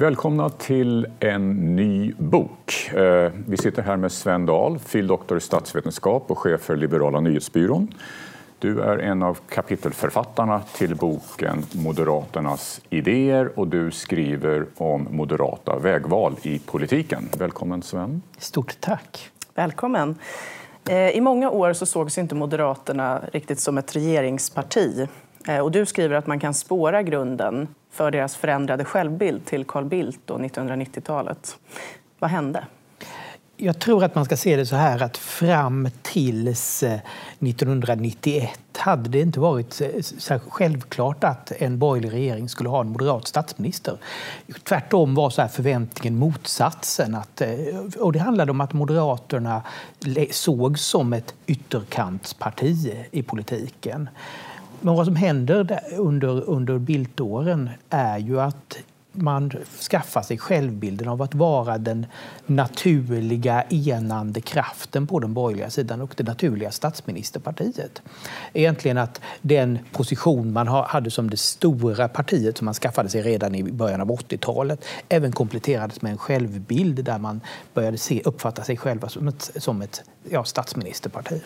Välkomna till en ny bok. Eh, vi sitter här med Sven Dahl, fil.doktor i statsvetenskap och chef för Liberala nyhetsbyrån. Du är en av kapitelförfattarna till boken Moderaternas idéer och du skriver om moderata vägval i politiken. Välkommen Sven. Stort tack. Välkommen. Eh, I många år så sågs inte Moderaterna riktigt som ett regeringsparti. Eh, och du skriver att man kan spåra grunden för deras förändrade självbild till Carl Bildt och 1990-talet. Vad hände? Jag tror att man ska se det så här att fram tills eh, 1991 hade det inte varit eh, självklart att en borgerlig regering skulle ha en moderat statsminister. Tvärtom var så här förväntningen motsatsen. Att, eh, och det handlade om att Moderaterna sågs som ett ytterkantsparti i politiken. Men vad som händer under, under bildåren är ju att man skaffar sig självbilden av att vara den naturliga enande kraften på den borgerliga sidan och det naturliga statsministerpartiet. Egentligen att den position man hade som det stora partiet som man skaffade sig redan i början av 80-talet även kompletterades med en självbild där man började se, uppfatta sig själva som ett, som ett ja, statsministerparti.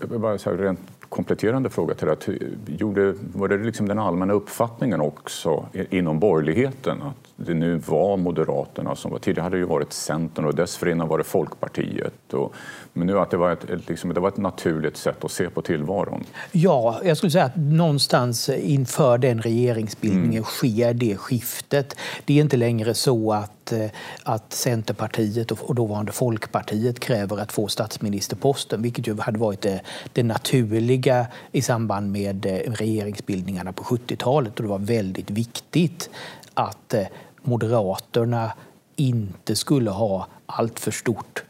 Bara säga rent kompletterande fråga till det. Gjorde, var det liksom den allmänna uppfattningen också inom borgerligheten att det nu var Moderaterna som var... Tidigare hade det ju varit Centern och dessförinnan var det Folkpartiet. Och, men nu att det var, ett, liksom, det var ett naturligt sätt att se på tillvaron. Ja, jag skulle säga att någonstans inför den regeringsbildningen mm. sker det skiftet. Det är inte längre så att, eh, att Centerpartiet och dåvarande Folkpartiet kräver att få statsministerposten, vilket ju hade varit det, det naturliga i samband med eh, regeringsbildningarna på 70-talet. Och det var väldigt viktigt att eh, Moderaterna inte skulle ha allt för stort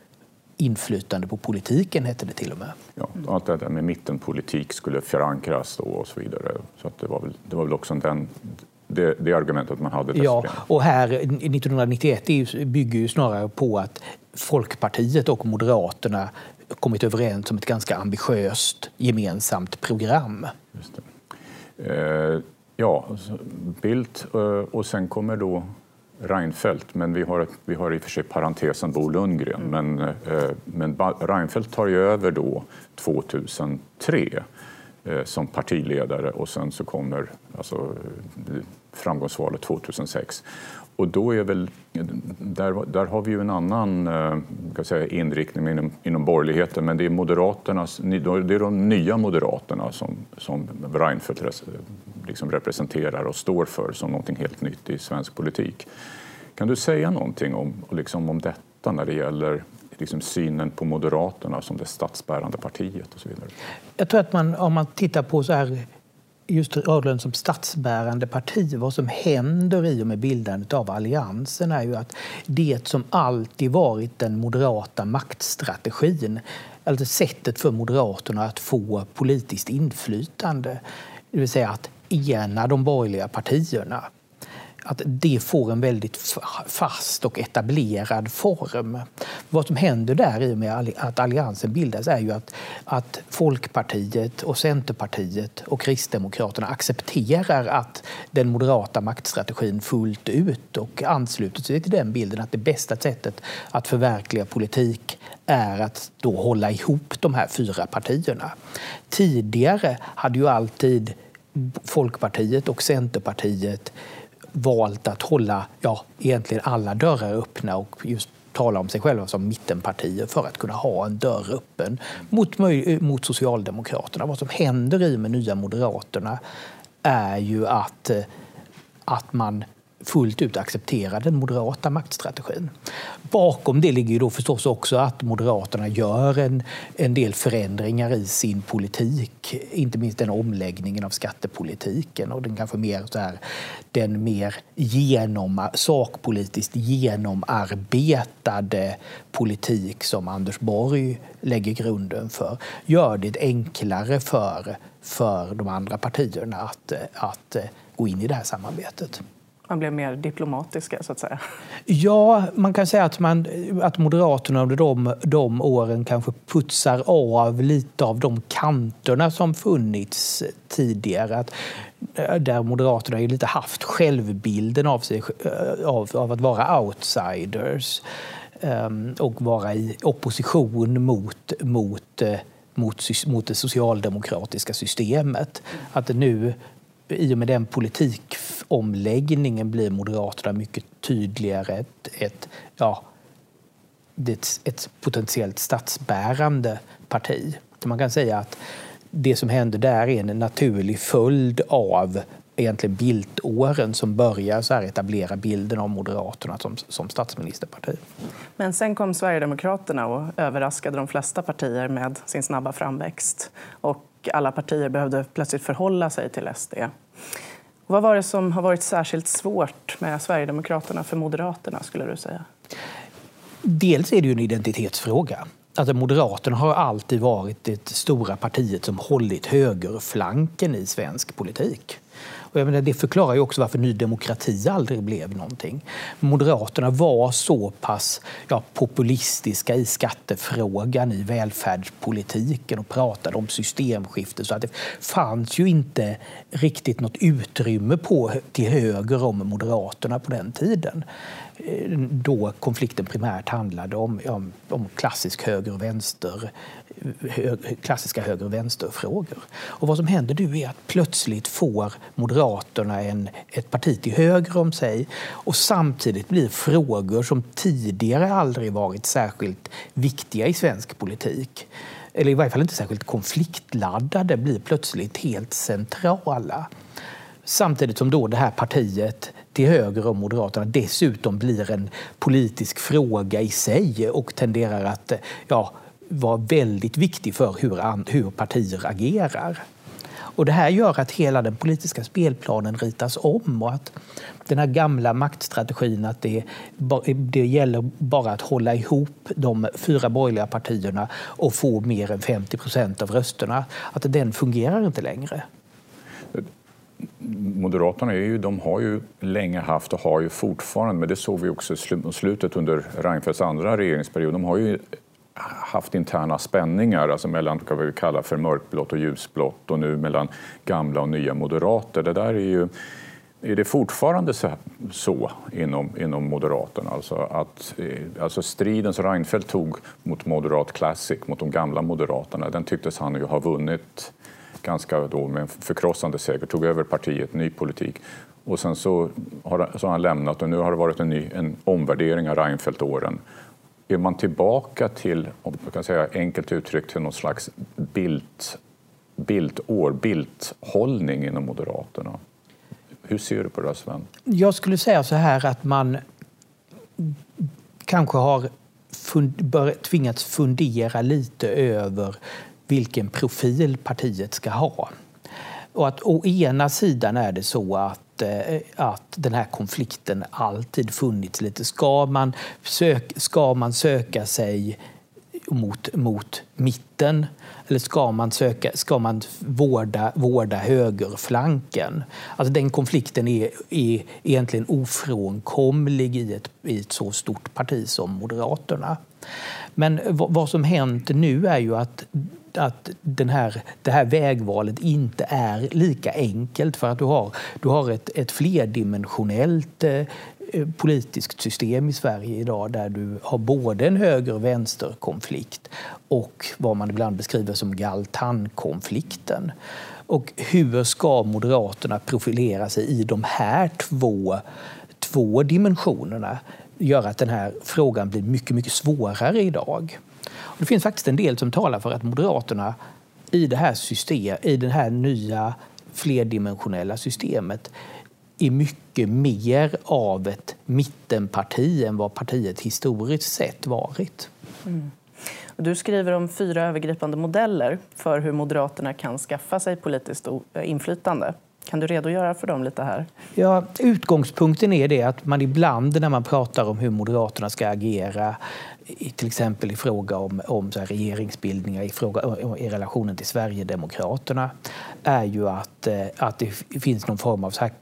inflytande på politiken, hette det till och med. Ja, att det där med mittenpolitik skulle förankras och så vidare. Så det, var väl, det var väl också den, det, det argumentet man hade. Ja, och här 1991 bygger ju snarare på att Folkpartiet och Moderaterna kommit överens om ett ganska ambitiöst gemensamt program. Eh, ja, Bildt eh, och sen kommer då Reinfeldt, men vi har, vi har i och för sig parentesen Bo Lundgren. Mm. Men, eh, men Reinfeldt tar ju över då 2003 eh, som partiledare och sen så kommer alltså, framgångsvalet 2006. Och då är väl, där, där har vi ju en annan eh, kan säga, inriktning inom, inom borgerligheten men det är, moderaternas, det är de nya Moderaterna som, som Reinfeldt liksom representerar och står för som någonting helt nytt i svensk politik. Kan du säga någonting om, liksom om detta när det gäller liksom synen på Moderaterna som det statsbärande partiet och så vidare? Jag tror att man, om man tittar på så här just rödgrönt som statsbärande parti, vad som händer i och med bildandet av Alliansen är ju att det som alltid varit den moderata maktstrategin, alltså sättet för Moderaterna att få politiskt inflytande, det vill säga att ena de borgerliga partierna att det får en väldigt fast och etablerad form. Vad som händer där i och med att alliansen bildas är ju att, att Folkpartiet, och Centerpartiet och Kristdemokraterna accepterar att den moderata maktstrategin fullt ut och ansluter sig till den bilden att det bästa sättet att förverkliga politik är att då hålla ihop de här fyra partierna. Tidigare hade ju alltid Folkpartiet och Centerpartiet valt att hålla ja, egentligen alla dörrar öppna och just tala om sig själva som mittenpartier för att kunna ha en dörr öppen mot, mot Socialdemokraterna. Vad som händer i med Nya Moderaterna är ju att, eh, att man fullt ut accepterar den moderata maktstrategin. Bakom det ligger ju då förstås också att Moderaterna gör en, en del förändringar i sin politik. Inte minst den omläggningen av skattepolitiken och den kanske mer så här, den mer genom, sakpolitiskt genomarbetade politik som Anders Borg lägger grunden för gör det enklare för, för de andra partierna att, att gå in i det här samarbetet. Man blev mer diplomatiska, så att säga? Ja, man kan säga att, man, att Moderaterna under de, de åren kanske putsar av lite av de kanterna som funnits tidigare. Att, eh, där Moderaterna ju lite haft självbilden av, sig, eh, av, av att vara outsiders um, och vara i opposition mot, mot eh, mot, mot det socialdemokratiska systemet. Att det nu i och med den politikomläggningen blir Moderaterna mycket tydligare ett, ett, ja, ett, ett potentiellt statsbärande parti. Man kan säga att det som händer där är en naturlig följd av egentligen Bildtåren som börjar så här etablera bilden av Moderaterna som, som statsministerparti. Men sen kom Sverigedemokraterna och överraskade de flesta partier med sin snabba framväxt. Och alla partier behövde plötsligt förhålla sig till SD. Vad var det som har varit särskilt svårt med Sverigedemokraterna för Moderaterna? skulle du säga? Dels är det ju en identitetsfråga. Alltså Moderaterna har alltid varit det stora partiet som hållit högerflanken i svensk politik. Och jag menar, det förklarar ju också varför Ny Demokrati aldrig blev någonting. Moderaterna var så pass ja, populistiska i skattefrågan, i välfärdspolitiken och pratade om systemskifte så att det fanns ju inte riktigt något utrymme på, till höger om Moderaterna på den tiden då konflikten primärt handlade om, om, om klassisk höger och vänster klassiska höger och vänsterfrågor. Och vad som händer nu är att plötsligt får Moderaterna en, ett parti till höger om sig och samtidigt blir frågor som tidigare aldrig varit särskilt viktiga i svensk politik eller i varje fall inte särskilt konfliktladdade, blir plötsligt helt centrala. Samtidigt som då det här partiet till höger om Moderaterna dessutom blir en politisk fråga i sig och tenderar att eh, ja, vara väldigt viktig för hur, hur partier agerar. Och det här gör att hela den politiska spelplanen ritas om och att den här gamla maktstrategin att det, det gäller bara att hålla ihop de fyra borgerliga partierna och få mer än 50 procent av rösterna, att den fungerar inte längre. Moderaterna är ju, de har ju länge haft och har ju fortfarande, men det såg vi också i slutet under Reinfeldts andra regeringsperiod, de har ju haft interna spänningar alltså mellan vad vi kallar för mörkblått och ljusblått och nu mellan gamla och nya moderater. Det där är ju är det fortfarande så, så inom, inom Moderaterna? Alltså att eh, alltså striden som Reinfeldt tog mot Moderat Classic, mot de gamla Moderaterna, den tycktes han ju ha vunnit ganska då med en förkrossande seger, tog över partiet, ny politik. Och sen så har, så har han lämnat och nu har det varit en, ny, en omvärdering av Reinfeldt-åren är man tillbaka till, om man kan säga enkelt uttryckt, till någon slags bild, bildår, bildhållning inom Moderaterna. Hur ser du på det, Sven? Jag skulle säga så här att man kanske har fund, tvingats fundera lite över vilken profil partiet ska ha. Och att å ena sidan är det så att eh, att den här konflikten alltid funnits lite. Ska man, sök, ska man söka sig mot, mot mitten eller ska man, söka, ska man vårda, vårda högerflanken? Alltså den konflikten är, är egentligen ofrånkomlig i ett, i ett så stort parti som Moderaterna. Men vad som hänt nu är ju att att den här, det här vägvalet inte är lika enkelt för att du har, du har ett, ett flerdimensionellt eh, eh, politiskt system i Sverige idag där du har både en höger och vänsterkonflikt och vad man ibland beskriver som Galtankonflikten. Och hur ska Moderaterna profilera sig i de här två, två dimensionerna gör att den här frågan blir mycket, mycket svårare idag. Och det finns faktiskt en del som talar för att Moderaterna i det här, system, i det här nya flerdimensionella systemet är mycket mer av ett mittenparti än vad partiet historiskt sett varit. Mm. Du skriver om fyra övergripande modeller för hur Moderaterna kan skaffa sig politiskt inflytande. Kan du redogöra för dem lite här? Ja, utgångspunkten är det att man ibland när man pratar om hur Moderaterna ska agera till exempel i fråga om, om så regeringsbildningar i, fråga, i relationen till Sverigedemokraterna är ju att, eh, att det finns någon form av så här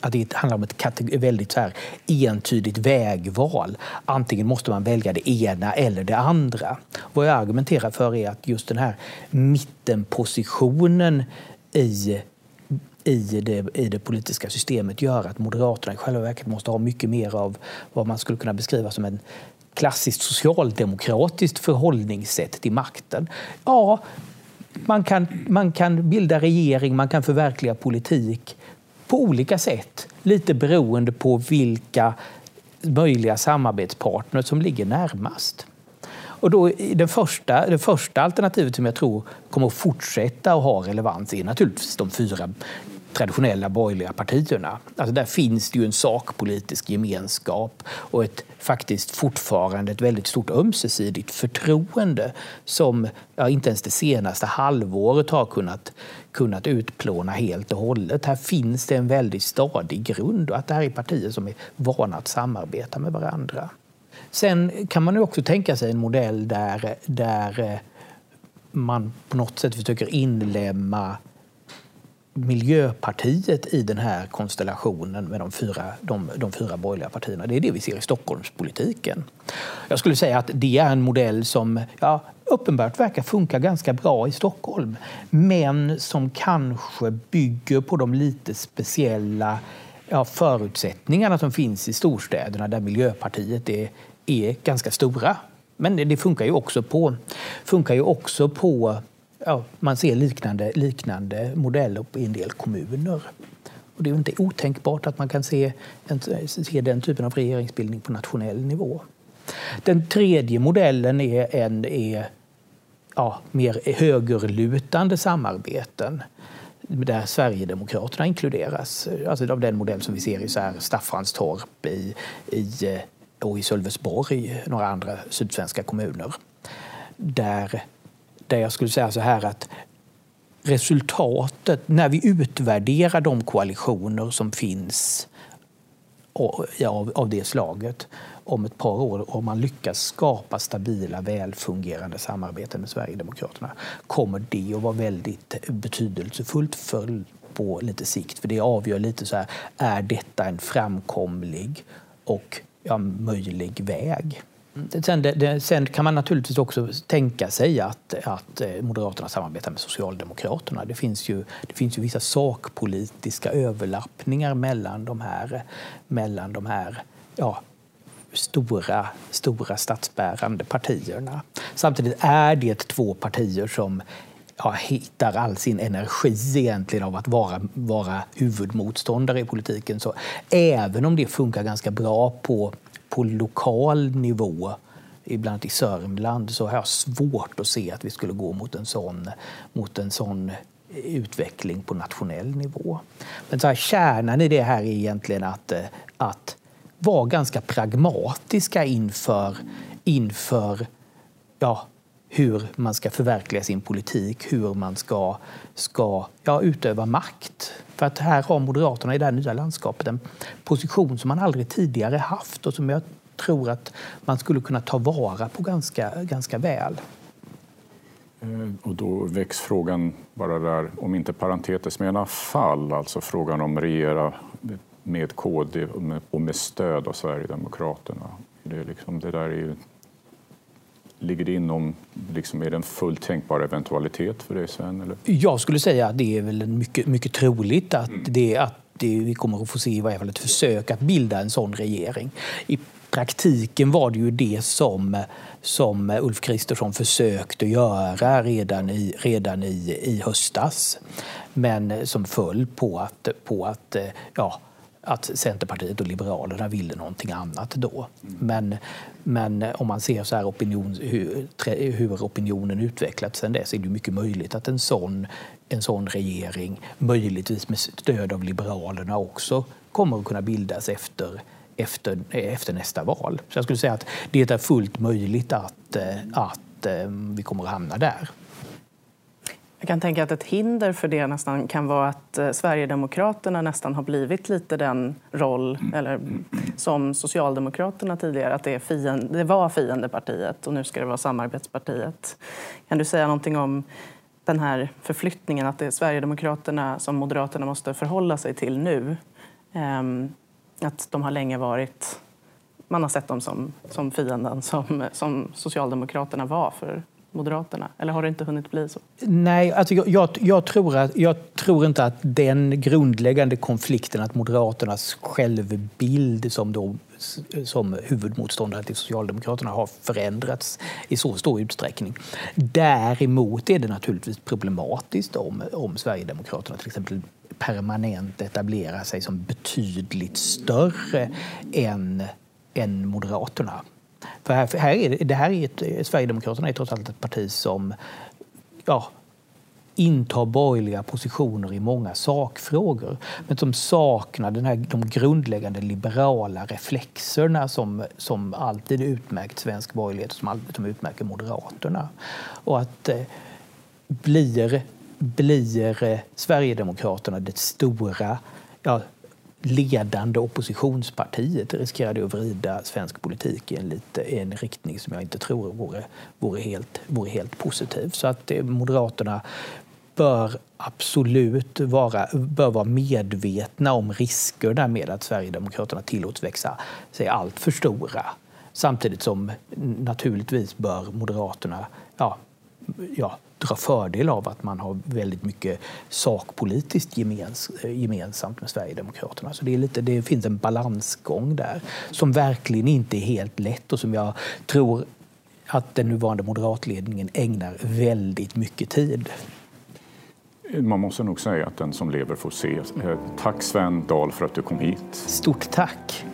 att det handlar om ett väldigt så här entydigt vägval. Antingen måste man välja det ena eller det andra. Vad jag argumenterar för är att just den här mittenpositionen i i det, i det politiska systemet gör att Moderaterna i själva verket måste ha mycket mer av vad man skulle kunna beskriva som en klassiskt socialdemokratiskt förhållningssätt till makten. Ja, man kan, man kan bilda regering, man kan förverkliga politik på olika sätt. Lite beroende på vilka möjliga samarbetspartner som ligger närmast. Och då, det, första, det första alternativet som jag tror kommer att fortsätta att ha relevans är naturligtvis de fyra traditionella borgerliga partierna. Alltså där finns det ju en sakpolitisk gemenskap och ett faktiskt fortfarande ett väldigt stort ömsesidigt förtroende som ja, inte ens det senaste halvåret har kunnat, kunnat utplåna helt och hållet. Här finns det en väldigt stadig grund och att det här är partier som är vana att samarbeta med varandra. Sen kan man ju också tänka sig en modell där, där man på något sätt försöker inlämna Miljöpartiet i den här konstellationen med de fyra, de, de fyra borgerliga partierna. Det är det vi ser i Stockholmspolitiken. Jag skulle säga att det är en modell som ja, uppenbart verkar funka ganska bra i Stockholm men som kanske bygger på de lite speciella ja, förutsättningarna som finns i storstäderna där Miljöpartiet är, är ganska stora. Men det funkar ju också på, funkar ju också på ja, man ser liknande, liknande modeller i en del kommuner. Och det är inte otänkbart att man kan se, se den typen av regeringsbildning på nationell nivå. Den tredje modellen är, en, är ja, mer högerlutande samarbeten där Sverigedemokraterna inkluderas. Alltså av den modell som vi ser i så här Staffanstorp i, i, och i Sölvesborg, några andra sydsvenska kommuner. Där där jag skulle säga så här att resultatet, när vi utvärderar de koalitioner som finns av, av det slaget om ett par år, om man lyckas skapa stabila, välfungerande samarbeten med Sverigedemokraterna, kommer det att vara väldigt betydelsefullt för på lite sikt. För det avgör lite så här, är detta en framkomlig och ja, möjlig väg? Sen, det, sen, kan man naturligtvis också tänka sig att, att eh, Moderaterna samarbetar med Socialdemokraterna. Det finns ju, det finns ju vissa sakpolitiska överlappningar mellan de här, mellan de här ja, stora, stora statsbärande partierna. Samtidigt är det två partier som ja, hittar all sin energi egentligen av att vara, vara huvudmotståndare i politiken. Så även om det funkar ganska bra på på lokal nivå ibland i Sörmland så har jag svårt att se att vi skulle gå mot en sån, mot en sån eh, utveckling på nationell nivå. Men så här, kärnan i det här är egentligen att, eh, att vara ganska pragmatiska inför, inför ja, hur man ska förverkliga sin politik, hur man ska, ska ja, utöva makt. För att här har Moderaterna i det här nya landskapet en position som man aldrig tidigare haft och som jag tror att man skulle kunna ta vara på ganska, ganska väl. Mm, och då väcks frågan bara där, om inte parentetiskt menar fall, alltså frågan om regera med KD och med stöd av Sverigedemokraterna. Det, liksom, det där är ju Ligger det inom, liksom, är det en fullt tänkbar eventualitet för dig Sven? Eller? Jag skulle säga att det är väl mycket, mycket troligt att, mm. det, att det, vi kommer att få se i varje fall ett försök att bilda en sån regering. I praktiken var det ju det som, som Ulf Kristersson försökte göra redan i, redan i, i höstas. Men som föll på att, på att ja, att Centerpartiet och Liberalerna ville någonting annat då. Men, men om man ser så här opinion, hur, hur opinionen utvecklats sen dess är det mycket möjligt att en sån en sån regering, möjligtvis med stöd av Liberalerna också, kommer att kunna bildas efter, efter, efter nästa val. Så jag skulle säga att det är fullt möjligt att, att eh, vi kommer att hamna där. Jag kan tänka att ett hinder för det nästan kan vara att eh, Sverigedemokraterna nästan har blivit lite den roll eller, som Socialdemokraterna tidigare, att det, är fiende, det var fiendepartiet och nu ska det vara samarbetspartiet. Kan du säga någonting om den här förflyttningen, att det är Sverigedemokraterna som Moderaterna måste förhålla sig till nu? Ehm, att de har länge varit... Man har sett dem som, som fienden som, som Socialdemokraterna var för Moderaterna? Eller har det inte hunnit bli så? Nej, alltså jag, jag, jag, tror att, jag tror inte att den grundläggande konflikten, att Moderaternas självbild som, då, som huvudmotståndare till Socialdemokraterna har förändrats i så stor utsträckning. Däremot är det naturligtvis problematiskt om, om Sverigedemokraterna till exempel permanent etablerar sig som betydligt större än, än Moderaterna. För här, här är det, här är ett, Sverigedemokraterna är trots allt ett parti som ja, intar borgerliga positioner i många sakfrågor men som saknar den här, de grundläggande liberala reflexerna som, som alltid utmärkt svensk borgerlighet och som alltid som utmärker Moderaterna. Och att eh, blir, blir eh, Sverigedemokraterna det stora ja, ledande oppositionspartiet riskerade att vrida svensk politik i en, lite, en riktning som jag inte tror vore, vore, helt, vore helt positiv. Så att eh, Moderaterna bör absolut vara, bör vara medvetna om riskerna med att Sverigedemokraterna tillåts växa sig allt för stora. Samtidigt som naturligtvis bör Moderaterna ja, ja, dra fördel av att man har väldigt mycket sakpolitiskt gemens, gemensamt med Sverigedemokraterna. Så det, är lite, det finns en balansgång där som verkligen inte är helt lätt och som jag tror att den nuvarande moderatledningen ägnar väldigt mycket tid. Man måste nog säga att den som lever får se. Eh, tack Sven Dahl för att du kom hit. Stort tack.